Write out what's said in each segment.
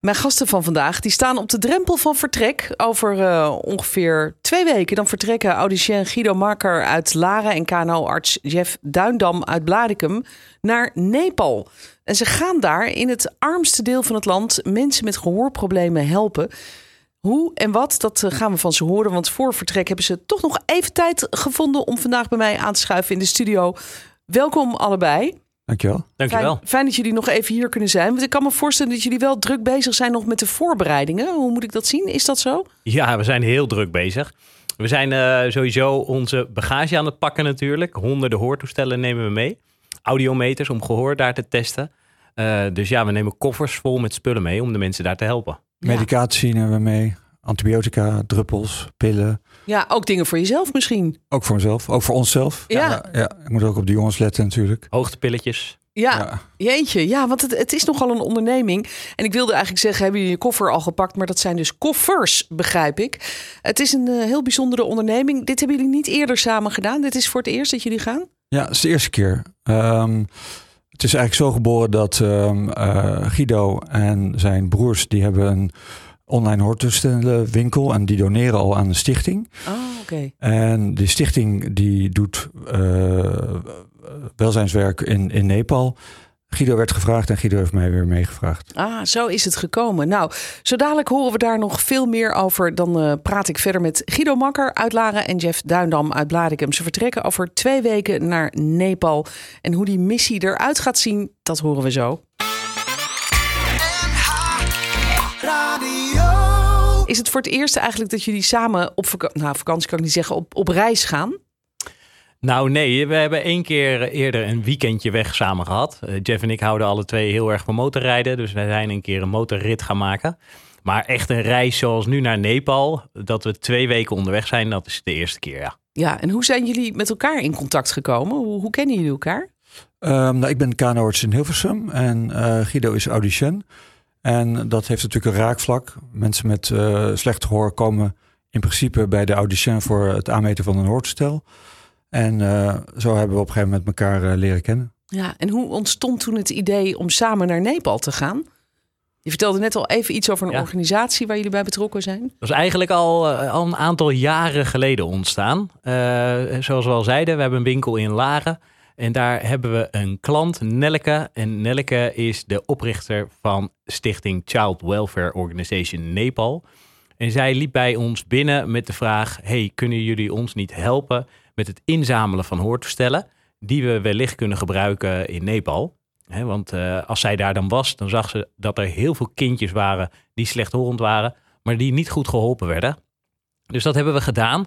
Mijn gasten van vandaag die staan op de drempel van vertrek. Over uh, ongeveer twee weken dan vertrekken audicien Guido Marker uit Laren en KNO-arts Jeff Duindam uit Bladikum naar Nepal. En ze gaan daar in het armste deel van het land mensen met gehoorproblemen helpen. Hoe en wat, dat eh, gaan we van ze horen. Want voor vertrek hebben ze toch nog even tijd gevonden om vandaag bij mij aan te schuiven in de studio. Welkom allebei. Dankjewel. Dankjewel. Fijn, fijn dat jullie nog even hier kunnen zijn. Want ik kan me voorstellen dat jullie wel druk bezig zijn nog met de voorbereidingen. Hoe moet ik dat zien? Is dat zo? Ja, we zijn heel druk bezig. We zijn uh, sowieso onze bagage aan het pakken natuurlijk. Honderden hoortoestellen nemen we mee. Audiometers om gehoor daar te testen. Uh, dus ja, we nemen koffers vol met spullen mee om de mensen daar te helpen. Medicatie nemen we mee. Antibiotica, druppels, pillen. Ja, ook dingen voor jezelf misschien. Ook voor mezelf, ook voor onszelf. Ja. ja, ja. Ik moet ook op de jongens letten natuurlijk. Hoogtepilletjes. Ja, ja, jeetje. Ja, want het, het is nogal een onderneming. En ik wilde eigenlijk zeggen, hebben jullie je koffer al gepakt? Maar dat zijn dus koffers, begrijp ik. Het is een uh, heel bijzondere onderneming. Dit hebben jullie niet eerder samen gedaan? Dit is voor het eerst dat jullie gaan? Ja, het is de eerste keer. Um, het is eigenlijk zo geboren dat um, uh, Guido en zijn broers... die hebben een online hoortoestellenwinkel en die doneren al aan een stichting. Oh, oké. Okay. En die stichting die doet uh, welzijnswerk in, in Nepal. Guido werd gevraagd en Guido heeft mij weer meegevraagd. Ah, zo is het gekomen. Nou, zo dadelijk horen we daar nog veel meer over. Dan uh, praat ik verder met Guido Makker uit Laren en Jeff Duindam uit Bladikum. Ze vertrekken over twee weken naar Nepal. En hoe die missie eruit gaat zien, dat horen we zo. Is het voor het eerst eigenlijk dat jullie samen op vakantie, nou, vakantie kan ik niet zeggen, op, op reis gaan? Nou nee, we hebben één keer eerder een weekendje weg samen gehad. Uh, Jeff en ik houden alle twee heel erg van motorrijden. Dus wij zijn een keer een motorrit gaan maken. Maar echt een reis zoals nu naar Nepal, dat we twee weken onderweg zijn, dat is de eerste keer, ja. Ja, en hoe zijn jullie met elkaar in contact gekomen? Hoe, hoe kennen jullie elkaar? Um, nou, ik ben kanoarts in Hilversum en uh, Guido is audicien. En dat heeft natuurlijk een raakvlak. Mensen met uh, slecht gehoor komen in principe bij de audicien voor het aanmeten van een hoortoestel. En uh, zo hebben we op een gegeven moment elkaar uh, leren kennen. Ja, en hoe ontstond toen het idee om samen naar Nepal te gaan? Je vertelde net al even iets over een ja. organisatie waar jullie bij betrokken zijn. Dat is eigenlijk al, al een aantal jaren geleden ontstaan. zoals we al zeiden, we hebben een winkel in Laren. En daar hebben we een klant, Nelke. En Nelke is de oprichter van stichting Child Welfare Organization Nepal. En zij liep bij ons binnen met de vraag: Hey, kunnen jullie ons niet helpen met het inzamelen van hoortoestellen die we wellicht kunnen gebruiken in Nepal? Want uh, als zij daar dan was, dan zag ze dat er heel veel kindjes waren die slechthorend waren, maar die niet goed geholpen werden. Dus dat hebben we gedaan.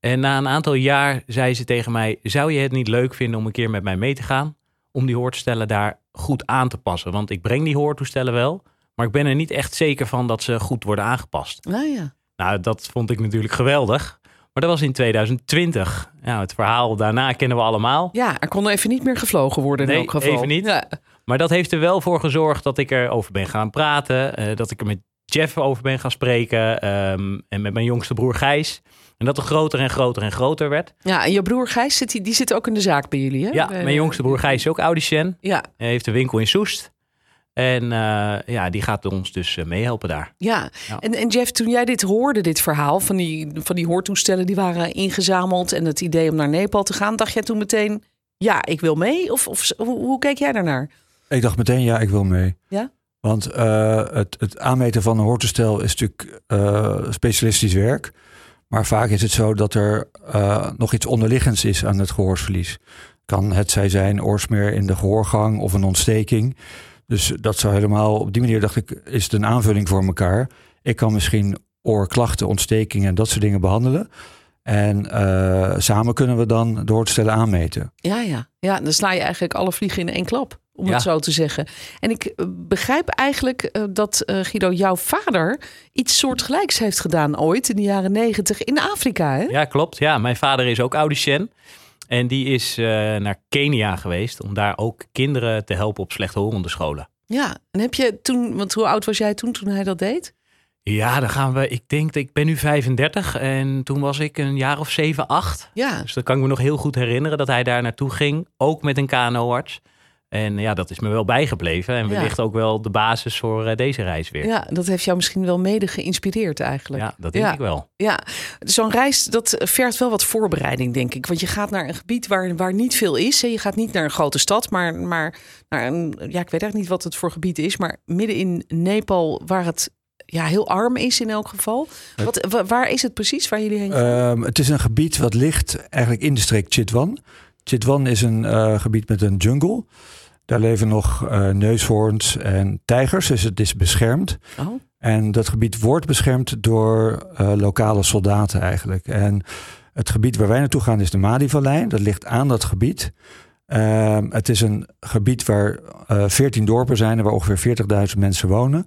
En na een aantal jaar zei ze tegen mij: Zou je het niet leuk vinden om een keer met mij mee te gaan? Om die hoortoestellen daar goed aan te passen. Want ik breng die hoortoestellen wel, maar ik ben er niet echt zeker van dat ze goed worden aangepast. Nou ja. Nou, dat vond ik natuurlijk geweldig. Maar dat was in 2020. Nou, het verhaal daarna kennen we allemaal. Ja, er kon even niet meer gevlogen worden in nee, elk geval. even niet. Ja. Maar dat heeft er wel voor gezorgd dat ik erover ben gaan praten. Uh, dat ik er met Jeff over ben gaan spreken. Um, en met mijn jongste broer Gijs. En dat er groter en groter en groter werd. Ja, en je broer Gijs, zit, die, die zit ook in de zaak bij jullie, hè? Ja, mijn jongste broer Gijs is ook audicien. Ja. Hij heeft een winkel in Soest. En uh, ja, die gaat ons dus uh, meehelpen daar. Ja, ja. En, en Jeff, toen jij dit hoorde, dit verhaal van die, van die hoortoestellen die waren ingezameld en het idee om naar Nepal te gaan, dacht jij toen meteen, ja, ik wil mee? Of, of hoe, hoe keek jij daarnaar? Ik dacht meteen, ja, ik wil mee. Ja? Want uh, het, het aanmeten van een hoortoestel is natuurlijk specialistisch werk. Maar vaak is het zo dat er uh, nog iets onderliggends is aan het gehoorsverlies. Kan het zij zijn oorsmeer in de gehoorgang of een ontsteking. Dus dat zou helemaal, op die manier dacht ik, is het een aanvulling voor elkaar. Ik kan misschien oorklachten, ontstekingen en dat soort dingen behandelen. En uh, samen kunnen we dan de hoortoestellen aanmeten. Ja, ja. ja, dan sla je eigenlijk alle vliegen in één klap om ja. het zo te zeggen. En ik begrijp eigenlijk uh, dat uh, Guido, jouw vader, iets soortgelijks heeft gedaan ooit in de jaren negentig in Afrika. Hè? Ja, klopt. Ja, mijn vader is ook audicien. En die is uh, naar Kenia geweest om daar ook kinderen te helpen op slechthorende scholen. Ja, en heb je toen, want hoe oud was jij toen toen hij dat deed? Ja, dan gaan we. Ik denk, ik ben nu 35 en toen was ik een jaar of 7, 8. Ja. Dus dat kan ik me nog heel goed herinneren dat hij daar naartoe ging, ook met een KNO-arts. En ja, dat is me wel bijgebleven. En Ja. wellicht ook wel de basis voor eh, deze reis weer. Ja, Ja, dat heeft jou misschien wel mede geïnspireerd eigenlijk. dat denk Ja. ik wel. Ja, zo'n reis dat vergt wel wat voorbereiding, denk ik. Want je gaat naar een gebied waar, waar niet veel is. hè. Je gaat niet naar een grote stad, maar, maar naar een... Ja, ik weet eigenlijk niet wat het voor gebied is. Maar midden in Nepal, waar het ja, heel arm is in elk geval. Wat, wa- waar is het precies waar jullie heen gaan? Ehm, het is een gebied wat ligt eigenlijk in de streek Chitwan. Chitwan is een eh, gebied met een jungle. Daar leven nog eh, neushoorns en tijgers, dus het is beschermd. oh, En dat gebied wordt beschermd door eh, lokale soldaten eigenlijk. En het gebied waar wij naartoe gaan is de Madi-vallei. Dat ligt aan dat gebied. Ehm, het is een gebied waar eh 14 dorpen zijn en waar ongeveer 40.000 mensen wonen.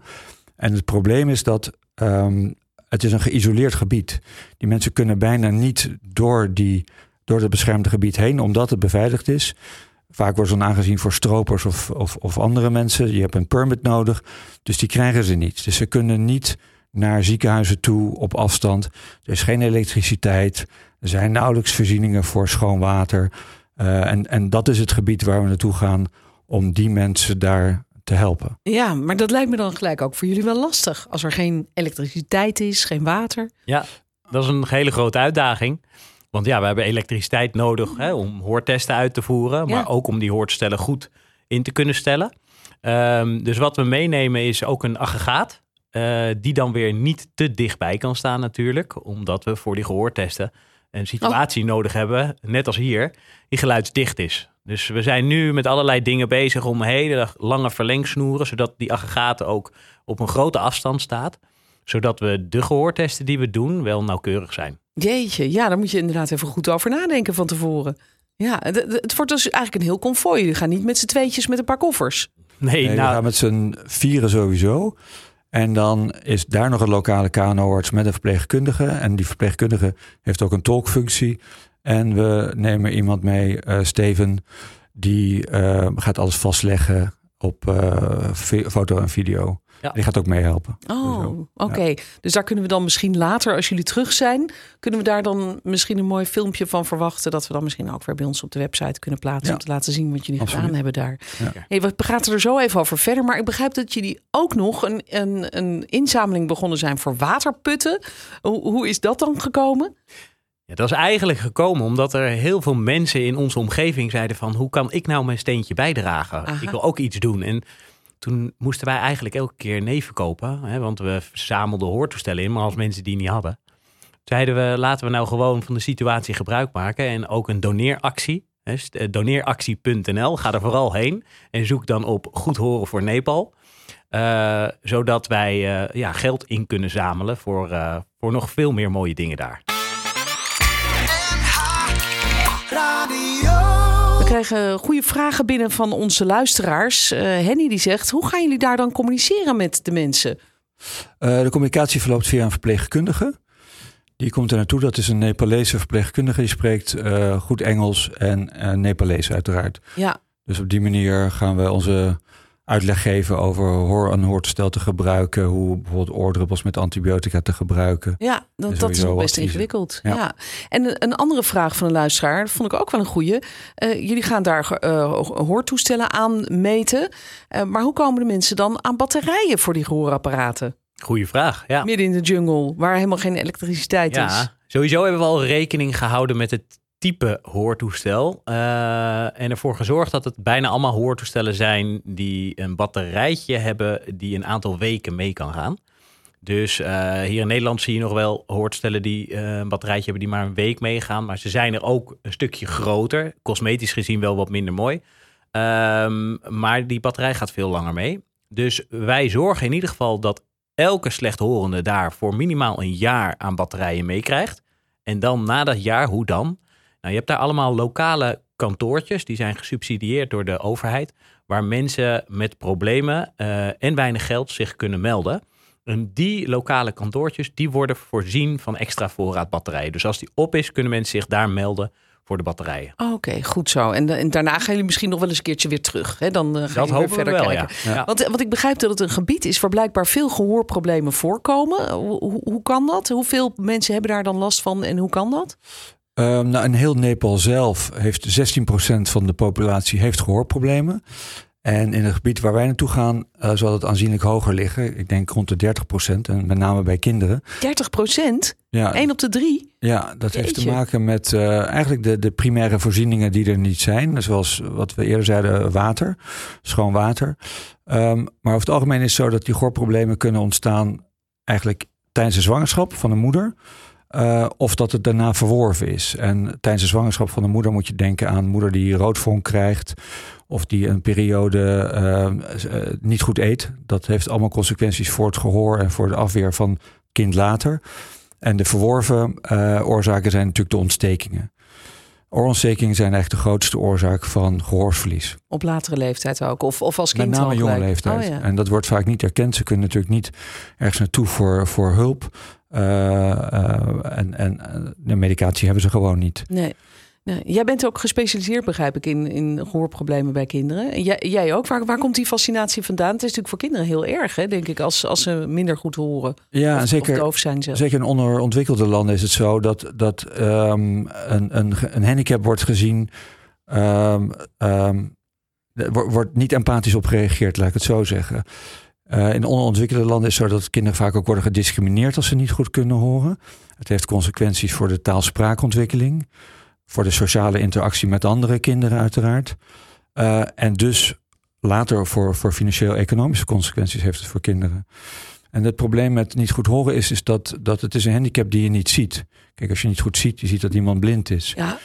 En het probleem is dat ehm, het is een geïsoleerd gebied. Die mensen kunnen bijna niet door, die, door het beschermde gebied heen, omdat het beveiligd is. Vaak wordt ze dan aangezien voor stropers of, of, of andere mensen. Je hebt een permit nodig, dus die krijgen ze niet. Dus ze kunnen niet naar ziekenhuizen toe op afstand. Er is geen elektriciteit. Er zijn nauwelijks voorzieningen voor schoon water. Eh, en, en dat is het gebied waar we naartoe gaan om die mensen daar te helpen. ja, maar dat lijkt me dan gelijk ook voor jullie wel lastig. Als er geen elektriciteit is, geen water. Ja, dat is een hele grote uitdaging. Want ja, we hebben elektriciteit nodig hè, om hoortesten uit te voeren. Maar Ja. ook om die hoortstellen goed in te kunnen stellen. Ehm, dus wat we meenemen is ook een aggregaat. eh, die dan weer niet te dichtbij kan staan natuurlijk. Omdat we voor die gehoortesten een situatie nodig hebben, net als hier, die geluidsdicht is. Dus we zijn nu met allerlei dingen bezig om hele lange verlengsnoeren, zodat die aggregaten ook op een grote afstand staat. Zodat we de gehoortesten die we doen wel nauwkeurig zijn. Jeetje, ja, daar moet je inderdaad even goed over nadenken van tevoren. Ja, het, wordt dus eigenlijk een heel konvooi. Jullie gaan niet met z'n tweetjes met een paar koffers. Nee, Nee, we nou, gaan met z'n vieren sowieso. En dan is daar nog een lokale KNO-arts met een verpleegkundige. En die verpleegkundige heeft ook een tolkfunctie. En we nemen iemand mee, eh, Steven, die eh, gaat alles vastleggen op eh, foto en video. Ja. Die gaat ook meehelpen. Oh, oké. Dus daar kunnen we dan misschien later, als jullie terug zijn, kunnen we daar dan misschien een mooi filmpje van verwachten. Dat we dan misschien ook weer bij ons op de website kunnen plaatsen. Ja. Om te laten zien wat jullie Absoluut. gedaan hebben daar. Ja. Hey, we praten er zo even over verder. Maar ik begrijp dat jullie ook nog een, een, een inzameling begonnen zijn voor waterputten. Hoe, hoe is dat dan gekomen? Ja, dat is eigenlijk gekomen omdat er heel veel mensen in onze omgeving zeiden van... hoe kan ik nou mijn steentje bijdragen? Aha. Ik wil ook iets doen. En toen moesten wij eigenlijk elke keer neven kopen. Hè, want we verzamelden hoortoestellen in, maar als mensen die niet hadden. Zeiden we, laten we nou gewoon van de situatie gebruik maken. En ook een doneeractie. hè, eh, Doneeractie.nl. Ga er vooral heen. En zoek dan op Goed Horen voor Nepal. Eh, zodat wij eh, ja, geld in kunnen zamelen voor, voor nog veel meer mooie dingen daar. Krijgen goede vragen binnen van onze luisteraars. Eh, Henny die zegt, hoe gaan jullie daar dan communiceren met de mensen? Eh, de communicatie verloopt via een verpleegkundige. Die komt er naartoe. Dat is een Nepalese verpleegkundige. Die spreekt eh, goed Engels en Nepalees uiteraard. Ja, Dus op die manier gaan we onze uitleg geven over hoor een hoortstel te gebruiken. Hoe bijvoorbeeld oordruppels met antibiotica te gebruiken. ja dat, En dat is nog best ingewikkeld. Ja. Ja. En een- andere vraag van een luisteraar, dat vond ik ook wel een goeie. Eh, jullie gaan daar eh, hoortoestellen aan meten. Eh, maar hoe komen de mensen dan aan batterijen voor die gehoorapparaten? Goeie vraag. Ja. Midden in de jungle, waar helemaal geen elektriciteit is. ja, sowieso hebben we al rekening gehouden met het type hoortoestel. eh, en ervoor gezorgd dat het bijna allemaal hoortoestellen zijn die een batterijtje hebben die een aantal weken mee kan gaan. Dus eh, hier in Nederland zie je nog wel hoortoestellen die eh, een batterijtje hebben die maar een week meegaan. Maar ze zijn er ook een stukje groter. Cosmetisch gezien wel wat minder mooi. Ehm, maar die batterij gaat veel langer mee. Dus wij zorgen in ieder geval dat elke slechthorende daar voor minimaal een jaar aan batterijen meekrijgt. En dan na dat jaar, hoe dan? Nou, je hebt daar allemaal lokale kantoortjes, die zijn gesubsidieerd door de overheid, waar mensen met problemen eh, en weinig geld zich kunnen melden. En die lokale kantoortjes, die worden voorzien van extra voorraad batterijen. Dus als die op is, kunnen mensen zich daar melden voor de batterijen. Oké, goed zo. En, en daarna gaan jullie misschien nog wel eens een keertje weer terug. Hè? Dan eh, gaan we verder wel, kijken. ja. ja. Want, want ik begrijp dat het een gebied is waar blijkbaar veel gehoorproblemen voorkomen. Hoe, hoe kan dat? Hoeveel mensen hebben daar dan last van en hoe kan dat? Um, nou, in heel Nepal zelf heeft 16% van de populatie heeft gehoorproblemen. En in het gebied waar wij naartoe gaan, uh, zal het aanzienlijk hoger liggen. Ik denk rond de 30 procent. En met name bij kinderen. 30 procent? Ja. 1 op de drie? Ja, dat heeft te maken met uh, eigenlijk de, de primaire voorzieningen die er niet zijn. Zoals wat we eerder zeiden, water, schoon water. Um, maar over het algemeen is het zo dat die gehoorproblemen kunnen ontstaan eigenlijk tijdens de zwangerschap van de moeder. Uh, of dat het daarna verworven is. En tijdens de zwangerschap van de moeder moet je denken aan moeder die roodvonk krijgt. Of die een periode uh, uh, niet goed eet. Dat heeft allemaal consequenties voor het gehoor en voor de afweer van kind later. En de verworven oorzaken zijn natuurlijk de ontstekingen. Oorontstekingen zijn eigenlijk de grootste oorzaak van gehoorsverlies. Op latere leeftijd ook? Of, of als kind Met name jonge leeftijd. Oh, ja. En dat wordt vaak niet erkend. Ze kunnen natuurlijk niet ergens naartoe voor, voor hulp. Uh, uh, en, en de medicatie hebben ze gewoon niet. Nee. Jij bent ook gespecialiseerd, begrijp ik, in, in gehoorproblemen bij kinderen. Jij, jij ook. Waar, waar komt die fascinatie vandaan? Het is natuurlijk voor kinderen heel erg, hè, denk ik, als, als ze minder goed horen. Ja, of, zeker, of doof zijn zelf. zeker in onderontwikkelde landen is het zo dat, dat um, een, een, een handicap wordt gezien. Um, um, wordt niet empathisch op gereageerd, laat ik het zo zeggen. Uh, in onderontwikkelde landen is het zo dat kinderen vaak ook worden gediscrimineerd als ze niet goed kunnen horen. Het heeft consequenties voor de taalspraakontwikkeling, voor de sociale interactie met andere kinderen uiteraard. Uh, en dus later voor, voor financieel-economische consequenties heeft het voor kinderen. En het probleem met niet goed horen is, is dat, dat het is een handicap die je niet ziet. Kijk, als je niet goed ziet, je ziet dat iemand blind is. Ja.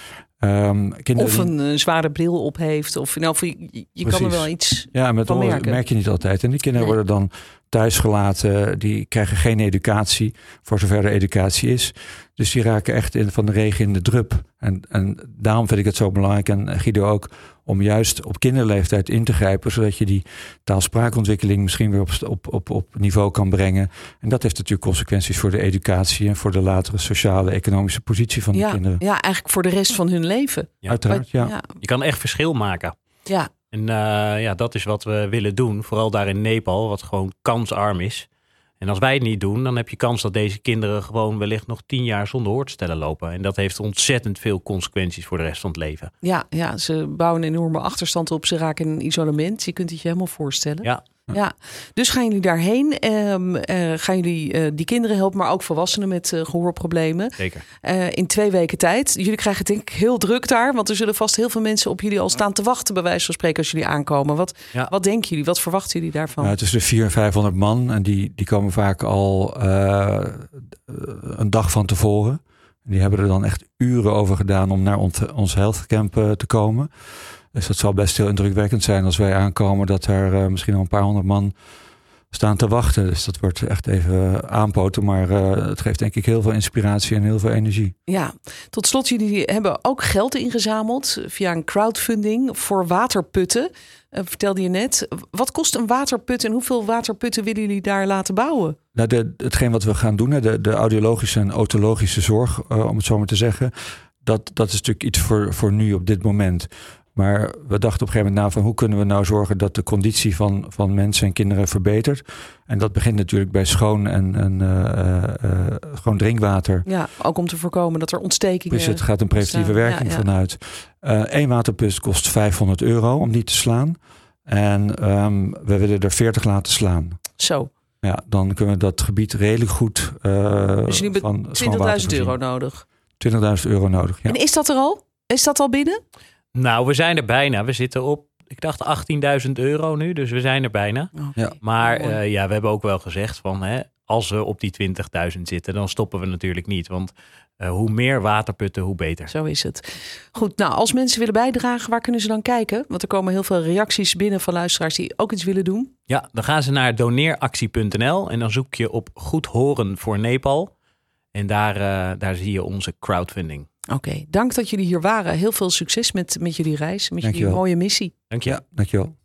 Um, of een uh, zware bril op heeft. Of, nou, je, je kan er wel iets ja, met van merken. merk je niet altijd. En die kinderen nee. worden dan thuisgelaten. Die krijgen geen educatie, voor zover er educatie is. Dus die raken echt in, van de regen in de drup. En, en daarom vind ik het zo belangrijk, en Guido ook, om juist op kinderleeftijd in te grijpen, zodat je die taalspraakontwikkeling misschien weer op, op, op, op niveau kan brengen. En dat heeft natuurlijk consequenties voor de educatie en voor de latere sociale, economische positie van ja, de kinderen. Ja, eigenlijk voor de rest van hun leven. Ja. Uiteraard, ja. ja. Je kan echt verschil maken. Ja. En uh, ja, dat is wat we willen doen. Vooral daar in Nepal, wat gewoon kansarm is. En als wij het niet doen, dan heb je kans dat deze kinderen gewoon wellicht nog tien jaar zonder hoortstellen lopen. En dat heeft ontzettend veel consequenties voor de rest van het leven. Ja, ja ze bouwen een enorme achterstand op. Ze raken in isolement. Je kunt het je helemaal voorstellen. Ja. Ja, dus gaan jullie daarheen? Um, uh, gaan jullie uh, die kinderen helpen, maar ook volwassenen met uh, gehoorproblemen? Zeker. in twee weken tijd. Jullie krijgen het denk ik heel druk daar, want er zullen vast heel veel mensen op jullie al staan te wachten, bij wijze van spreken, als jullie aankomen. Wat, ja. wat denken jullie? Wat verwachten jullie daarvan? Nou, het is de 400 en 500 man en die, die komen vaak al een dag van tevoren. Die hebben er dan echt uren over gedaan om naar ons, ons healthcamp te komen. Dus dat zal best heel indrukwekkend zijn als wij aankomen dat er uh, misschien al een paar honderd man staan te wachten. Dus dat wordt echt even aanpoten. Maar uh, het geeft denk ik heel veel inspiratie en heel veel energie. Ja, tot slot, jullie hebben ook geld ingezameld via een crowdfunding voor waterputten. Uh, vertelde je net. Wat kost een waterput en hoeveel waterputten willen jullie daar laten bouwen? Nou, de, hetgeen wat we gaan doen, de, de audiologische en otologische zorg, uh, om het zo maar te zeggen. Dat, dat is natuurlijk iets voor, voor nu op dit moment. Maar we dachten op een gegeven moment na van hoe kunnen we nou zorgen dat de conditie van, van mensen en kinderen verbetert. En dat begint natuurlijk bij schoon en, en uh, uh, gewoon drinkwater. Ja, ook om te voorkomen dat er ontstekingen. Dus het gaat een preventieve werking ja, ja. vanuit. Eén waterput kost 500 euro om die te slaan. En um, we willen er 40 laten slaan. Zo. Ja, dan kunnen we dat gebied redelijk goed. dus jullie hebben 20.000 euro nodig. 20.000 euro nodig. Ja. En is dat er al? Is dat al binnen? Nou, we zijn er bijna. We zitten op, ik dacht 18.000 euro nu, dus we zijn er bijna. Ja. Maar uh, ja, we hebben ook wel gezegd van, hè, als we op die 20.000 zitten, dan stoppen we natuurlijk niet. Want uh, hoe meer waterputten, hoe beter. Zo is het. Goed, nou, als mensen willen bijdragen, waar kunnen ze dan kijken? Want er komen heel veel reacties binnen van luisteraars die ook iets willen doen. Ja, dan gaan ze naar doneeractie.nl en dan zoek je op Goed Horen voor Nepal. En daar, uh, daar zie je onze crowdfunding. Oké, okay, dank dat jullie hier waren. Heel veel succes met, met jullie reis, met Dankjewel. jullie mooie missie. Dank je. Ja, dankjewel.